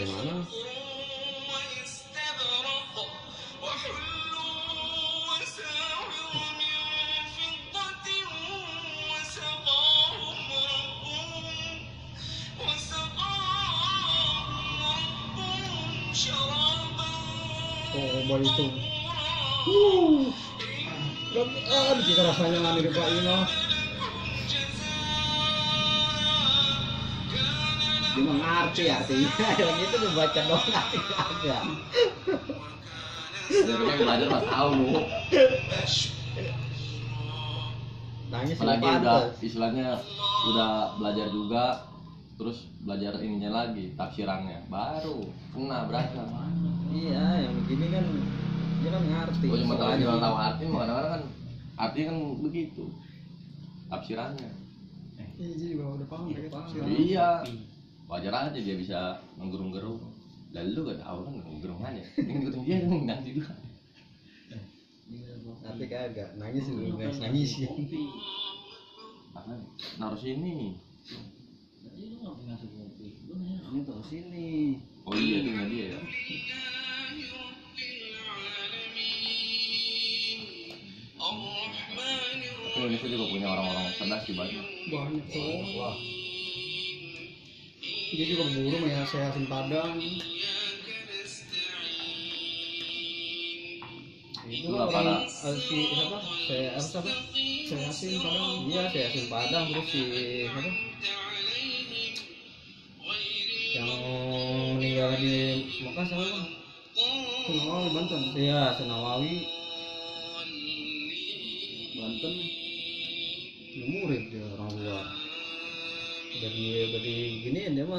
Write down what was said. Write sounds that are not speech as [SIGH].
هذا معناه Boleh itu. Uh, ah, lebih rasanya nih Pak Ino. Dia mengerti artinya [LAUGHS] yang itu dibaca doang arti kagak Sebenarnya yang belajar mah tahu bu. nangis Apalagi udah istilahnya udah belajar juga, terus belajar ininya lagi tafsirannya, baru kena berasa. iya yang begini kan dia kan ngerti Oh cuma tahu jual tahu arti, mah kadang-kadang kan artinya kan begitu tafsirannya. iya juga udah paham ya. Iya, wajar aja dia bisa menggerung-gerung. Lalu gak tahu kan menggerung aja. Ini gerung dia kan nang juga. tapi kagak nangis dulu guys nangis ya? Naruh sini. ini tuh sini Oh iya nggak dia ya. Indonesia juga punya orang-orang cerdas sih banyak. banyak wah dia juga ya saya asin padang. Itu Itulah para- eh, si siapa? Saya apa siapa? Saya asin padang. Iya saya asin padang terus si siapa? Yang meninggal di Mekah siapa? Bang Senawawi Banten. Iya Senawawi Banten. Murid dia orang luar udah di giniin dia mah